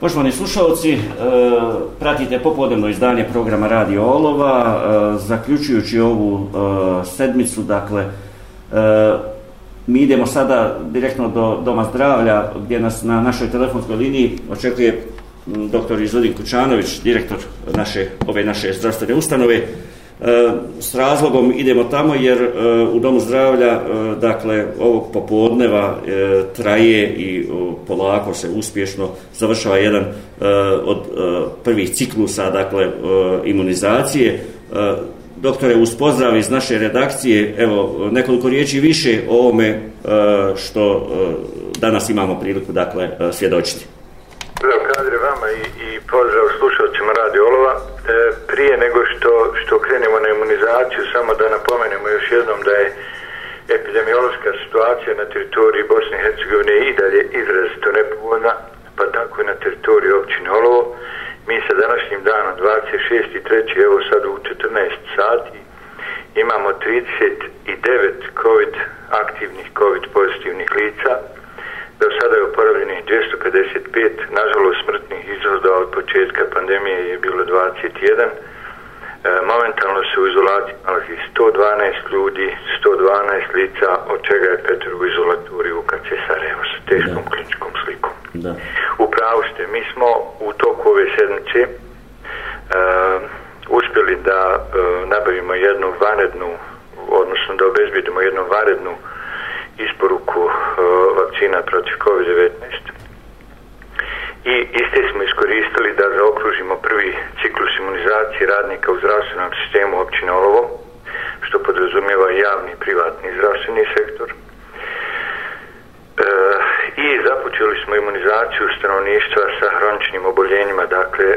Poštovani slušalci, e, pratite popodnevno izdanje programa Radio Olova, e, zaključujući ovu e, sedmicu, dakle, e, mi idemo sada direktno do Doma zdravlja, gdje nas na našoj telefonskoj liniji očekuje dr. Izvodin Kučanović, direktor naše, ove naše zdravstvene ustanove. E, s razlogom idemo tamo jer e, u domu zdravlja e, dakle ovog popodneva e, traje i polako se uspješno završava jedan od prvih ciklusa dakle imunizacije. Doktore uz pozdrav iz naše redakcije evo nekoliko riječi više o ovome što danas imamo priliku dakle svjedočiti. Pozdrav vama i, i pozdrav slušalcima Radio Olova. E, prije nego što, što krenemo na imunizaciju, samo da napomenemo još jednom da je epidemiološka situacija na teritoriji Bosne i Hercegovine i dalje izrazito nepovoljna, pa tako i na teritoriji općine Olovo. Mi sa današnjim danom 26.3. evo sad u 14 sati imamo 39 COVID aktivnih COVID pozitivnih 55, nažalost smrtnih izvoda od početka pandemije je bilo 21. Momentalno su u izolaciji nalazi 112 ljudi, 112 lica, od čega je Petar u izolaturi u KC Sarajevo sa teškom da. kliničkom slikom. Da. Upravo ste, mi smo u toku ove sedmice uh, uspjeli da uh, nabavimo jednu vanrednu, odnosno da obezbedimo jednu vanrednu isporuku uh, vakcina protiv COVID-19 i iste smo iskoristili da zaokružimo prvi ciklus imunizacije radnika u zdravstvenom sistemu općine Olovo, što podrazumijeva javni i privatni zdravstveni sektor. E, I započeli smo imunizaciju stanovništva sa hroničnim oboljenjima, dakle, e,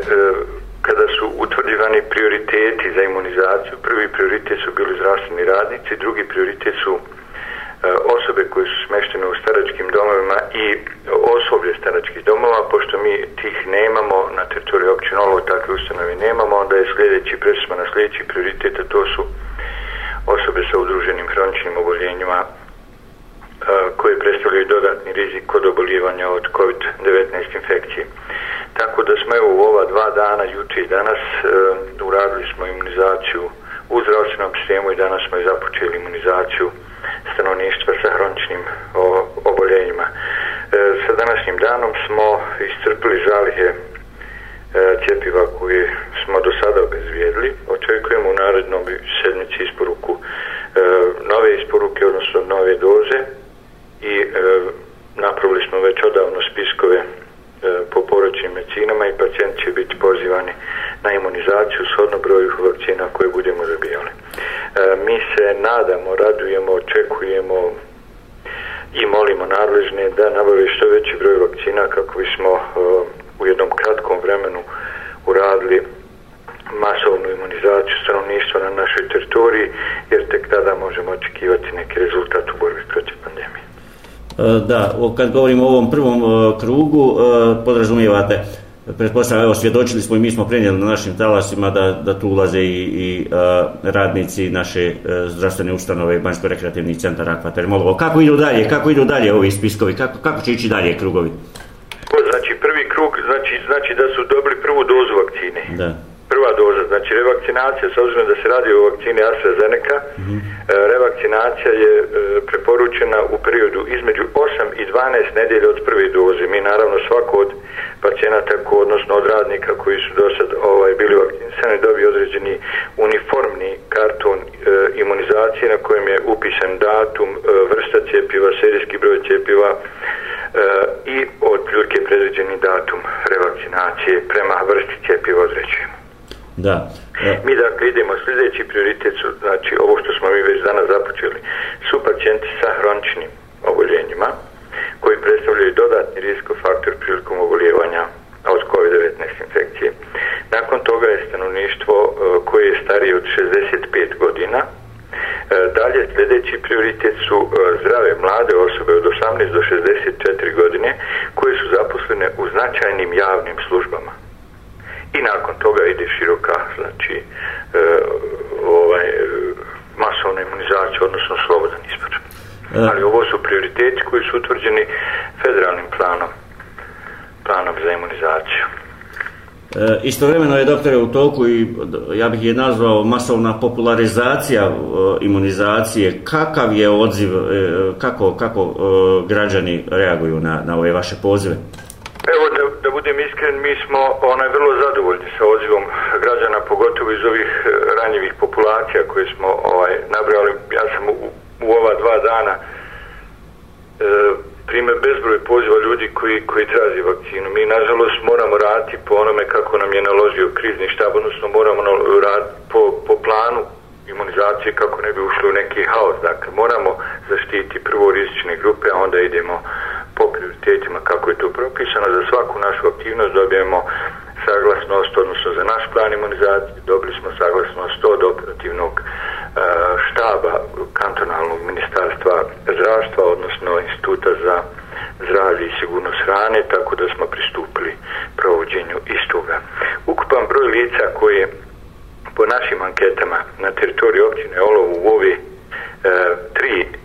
kada su utvrđivani prioriteti za imunizaciju, prvi prioritet su bili zdravstveni radnici, drugi prioritet su E, osobe koje su smeštene u staračkim domovima i osoblje staračkih domova, pošto mi tih nemamo na teritoriju općine Olovo, takve ustanove nemamo, onda je sljedeći, presimo na sljedeći prioritet, a to su osobe sa udruženim hroničnim oboljenjima e, koje predstavljaju dodatni rizik kod oboljevanja od COVID-19 infekcije. Tako da smo evo u ova dva dana, juče i danas, e, uradili smo imunizaciju u zdravstvenom sistemu i danas smo i započeli imunizaciju stanovništva sa hroničnim oboljenjima. E, sa današnjim danom smo iscrpili zalihe e, cjepiva koje smo do sada obezvijedili. Očekujemo u narednom sedmici isporuku e, nove isporuke, odnosno nove doze i napravili smo već odavno spiskove po poročnim medicinama i pacijenti će biti pozivani na imunizaciju s odno broju vakcina koje budemo zabijali. E, mi se nadamo, radujemo, očekujemo i molimo nadležne da nabave što veći broj vakcina kako bismo e, u jednom kratkom vremenu uradili masovnu imunizaciju stanovništva na našoj teritoriji, jer tek tada možemo očekivati neki rezultat u borbi protiv pandemije. E, da, kad govorimo o ovom prvom e, krugu, e, podrazumijevate pretpostavljam, evo, svjedočili smo i mi smo prenijeli na našim talasima da, da tu ulaze i, i a, radnici naše a, zdravstvene ustanove Banjsko-rekreativnih centara Akvatermolovo. Kako idu dalje? Kako idu dalje ovi spiskovi? Kako, kako će ići dalje krugovi? Znači, prvi krug znači, znači da su dobili prvu dozu vakcine. Da prva doza, znači revakcinacija, s obzirom da se radi o vakcini AstraZeneca, mm -hmm. revakcinacija je e, preporučena u periodu između 8 i 12 nedelje od prve doze. Mi naravno svako od pacijenata, odnosno od radnika koji su do sad ovaj, bili vakcinisani, dobio određeni uniformni karton e, imunizacije na kojem je upisan datum, e, vrsta cijepiva, serijski broj cijepiva, E, i od prilike predviđeni datum revakcinacije prema vrsti cijepiva određujemo. Da. Mi dakle idemo, sljedeći prioritet su, znači ovo što smo mi već danas započeli, su pacijenti sa hroničnim oboljenjima, koji predstavljaju dodatni riskofaktor prilikom oboljevanja od COVID-19 infekcije. Nakon toga je stanovništvo e, koje je starije od 65 godina, e, Dalje sljedeći prioritet su e, zdrave mlade osobe od 18 do 64 godine koje su zaposlene u značajnim javnim službama i nakon toga ide široka znači e, ovaj masovna imunizacija odnosno slobodan izbor e. ali ovo su prioriteti koji su utvrđeni federalnim planom planom za imunizaciju imunizaciju. E, istovremeno je doktore u toku i ja bih je nazvao masovna popularizacija e, imunizacije. Kakav je odziv, e, kako, kako e, građani reaguju na, na ove vaše pozive? Evo da, da budem iskren, mi smo onaj vrlo zadovoljni sa odzivom građana, pogotovo iz ovih e, ranjivih populacija koje smo ovaj nabrali. Ja sam u, u ova dva dana e, prime bezbroj poziva ljudi koji, koji traži vakcinu. Mi, nažalost, moramo raditi po onome kako nam je naložio krizni štab, odnosno moramo raditi po, po planu imunizacije kako ne bi ušli u neki haos. Dakle, moramo zaštiti prvo rizične grupe, a onda idemo prioritetima kako je to propisano. Za svaku našu aktivnost dobijemo saglasnost, odnosno za naš plan imunizacije, dobili smo saglasnost od operativnog e, štaba kantonalnog ministarstva zdravstva, odnosno instituta za zdravlje i sigurnost hrane, tako da smo pristupili provođenju istoga. Ukupan broj lica koje po našim anketama na teritoriji općine Olovu u ove e, tri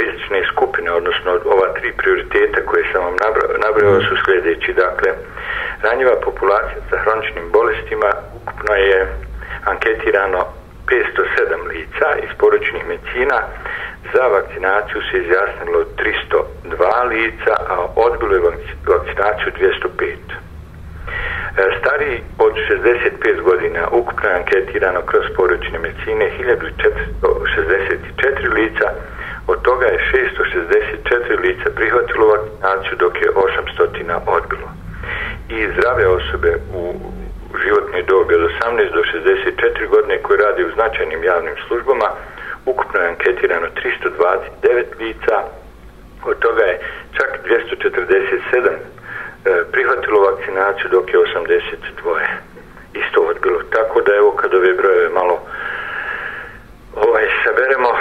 rizične skupine, odnosno ova tri prioriteta koje sam vam nabrao su sljedeći. Dakle, ranjiva populacija sa hroničnim bolestima ukupno je anketirano 507 lica iz poručnih medicina, za vakcinaciju se izjasnilo 302 lica, a odbilo je vakcinaciju 205. E, Stari od 65 godina ukupno je anketirano kroz poručne medicine 1464 lica, od toga je 664 lica prihvatilo vakcinaciju dok je 800 odbilo. I zdrave osobe u životnoj dobi od 18 do 64 godine koji rade u značajnim javnim službama, ukupno je anketirano 329 lica, od toga je čak 247 e, prihvatilo vakcinaciju dok je 82 isto odbilo. Tako da evo kad ove brojeve malo ovaj, saberemo, e,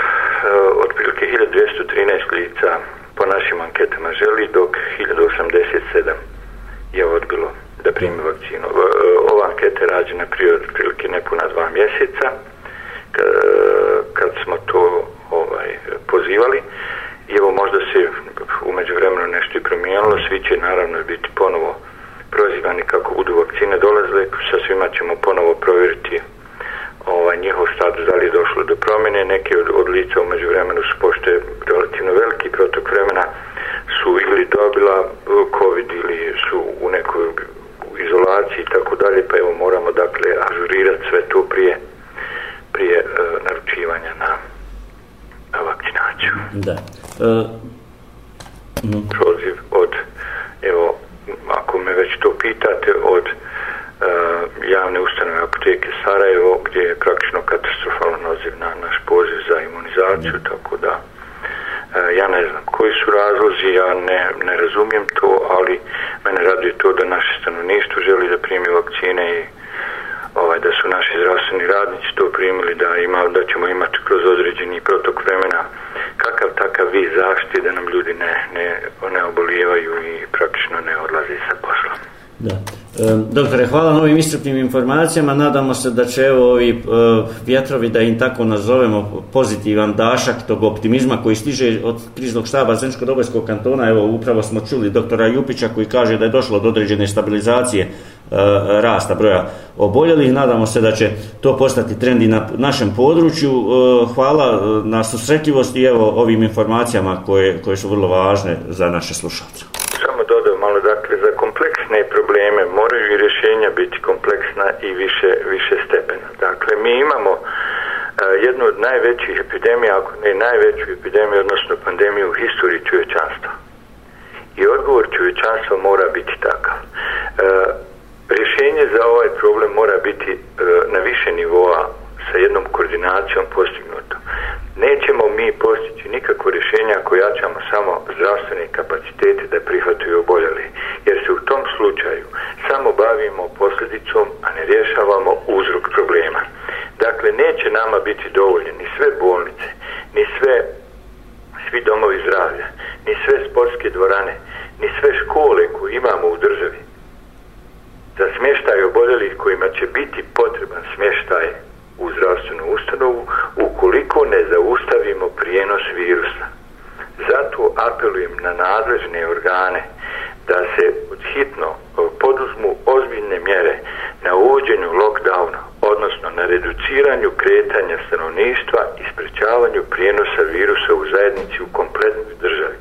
otprilike 1213 lica po našim anketama želi, dok 1087 je odbilo da primi vakcinu. E, ova anketa je rađena prije otprilike nepuna dva mjeseca kad smo to ovaj, pozivali. I evo možda se umeđu vremenu nešto i promijenilo, svi će naravno biti ponovo prozivani kako budu vakcine dolazile, sa svima ćemo ponovo provjeriti ovaj, njihov status, da li je došlo do promjene, neke od, od lica umeđu vremenu su pošto je relativno veliki protok vremena su ili dobila COVID ili su u nekoj izolaciji i tako dalje, pa evo moramo dakle ažurirati sve to prije prije uh, naručivanja na vakcinaciju. Da. Uh, mm. Proziv od, evo, ako me već to pitate, od uh, javne ustanove apoteke Sarajevo, gdje je praktično katastrofalan oziv na naš poziv za imunizaciju, mm. tako da uh, ja ne znam koji su razlozi, ja ne, ne razumijem to, ali mene raduje to da naše stanovništvo želi da primi vakcine i ovaj, da su naši zdravstveni radnici to primili, da, ima, da ćemo imati kroz određeni protok vremena kakav takav vi zaštiti da nam ljudi ne, ne, ne obolijevaju i praktično ne odlazi sa poslom. Da. Doktore, hvala na ovim istrpnim informacijama. Nadamo se da će evo ovi e, vjetrovi, da im tako nazovemo, pozitivan dašak tog optimizma koji stiže od kriznog štaba Zrničko-Dobojskog kantona. Evo, upravo smo čuli doktora Jupića koji kaže da je došlo do određene stabilizacije e, rasta broja oboljelih. Nadamo se da će to postati trendi na našem području. E, hvala na susretljivosti i evo ovim informacijama koje, koje su vrlo važne za naše slušalce. Samo dodao malo, dakle, za kompleksne probleme moraju i rješenja biti kompleksna i više, više stepena. Dakle, mi imamo e, jednu od najvećih epidemija, ako ne najveću epidemiju, odnosno pandemiju u historiji čovječanstva. I odgovor čovječanstva mora biti takav. Uh, rješenje za ovaj problem mora biti e, na više nivoa sa jednom koordinacijom postignuto. Nećemo mi postići nikakvo rješenje ako jačamo samo zdravstvene kapacitete da prihvataju oboljeli, jer se u tom slučaju samo bavimo posljedicom, a ne rješavamo uzrok problema. Dakle, neće nama biti dovoljne ni sve bolnice, ni sve svi domovi zdravlja, ni sve sportske dvorane, ni sve škole koje imamo u državi za smještaj oboljelih kojima će biti potreban smještaj u zdravstvenu ustanovu ukoliko ne zaustavimo prijenos virusa. Zato apelujem na nadležne organe da se hitno e, poduzmu ozbiljne mjere na uvođenju lockdowna, odnosno na reduciranju kretanja stanovništva i sprečavanju prijenosa virusa u zajednici u kompletnoj državi.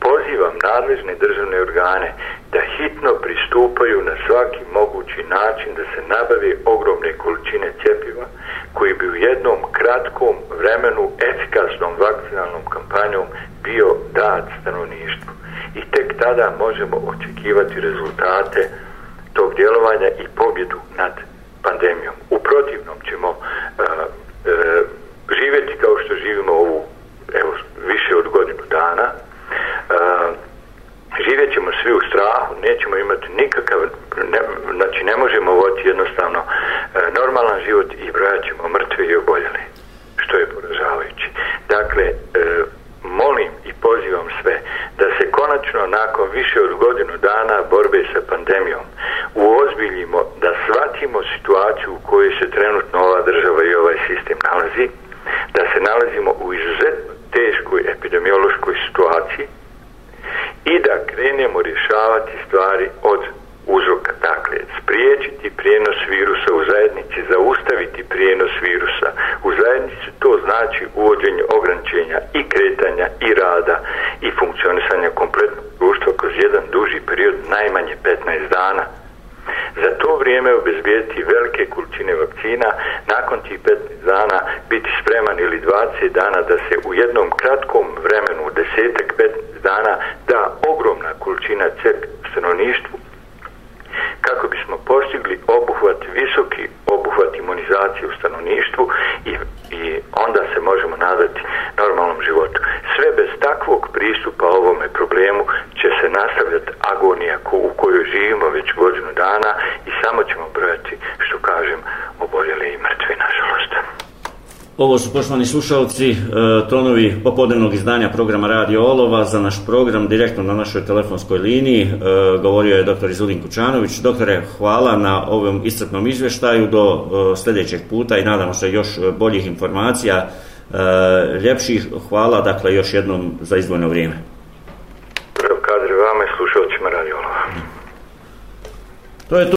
Pozivam nadležne državne organe da hitno pristupaju na svaki mogući način da se nabave ogromne količine cjepiva koji bi u jednom kratkom vremenu efikasnom vakcinalnom kampanjom bio dat stanovništvu. I tek tada možemo očekivati rezultate tog djelovanja i pobjedu nad pandemijom. U protivnom ćemo uh, uh, živjeti kao što živimo ovu evo, više od godinu dana. Uh, živjet ćemo svi u strahu, nećemo imati nikakav, ne, znači ne možemo voditi jednostavno uh, normalan život i brojat ćemo mrtve i oboljeli, što je poražavajući. Dakle, uh, molim i pozivam sve da se konačno nakon više od godinu dana borbe sa pandemijom uozbiljimo da shvatimo situaciju u kojoj se trenutno ova država i ovaj sistem nalazi, da se nalazimo u izuzetno teškoj epidemiološkoj situaciji i da krenemo rješavati stvari od uzroka. Dakle, spriječiti prijenos virusa u zajednici, zaustaviti prijenos virusa u zajednici, to znači uvođenje ograničenja i kretanja i rada i funkcionisanja kompletnog društva kroz jedan duži period, najmanje 15 dana. Za to vrijeme obezbijeti velike količine vakcina, nakon tih 15 dana biti spreman ili 20 dana da se u jednom kratkom vremenu, desetak, 15 dana, da ogromna količina cep stanovništvu kako bismo postigli obuhvat, visoki obuhvat imunizacije u stanovništvu i, i onda se možemo nadati normalnom životu. Sve bez takvog pristupa ovome problemu će se nastavljati agonija ko, u kojoj živimo već godinu dana i samo ćemo brojati, što kažem, oboljeli i mrtvi, nažalost. Ovo su poštovani slušalci, e, tonovi popodnevnog izdanja programa Radio Olova za naš program direktno na našoj telefonskoj liniji. E, govorio je dr. Izudin Kučanović. Doktore, hvala na ovom istrpnom izveštaju do e, sljedećeg puta i nadamo se još boljih informacija, ljepših. Hvala, dakle, još jednom za izdvojno vrijeme. Prvo kadri vama i slušalcima Radio Olova. To je to.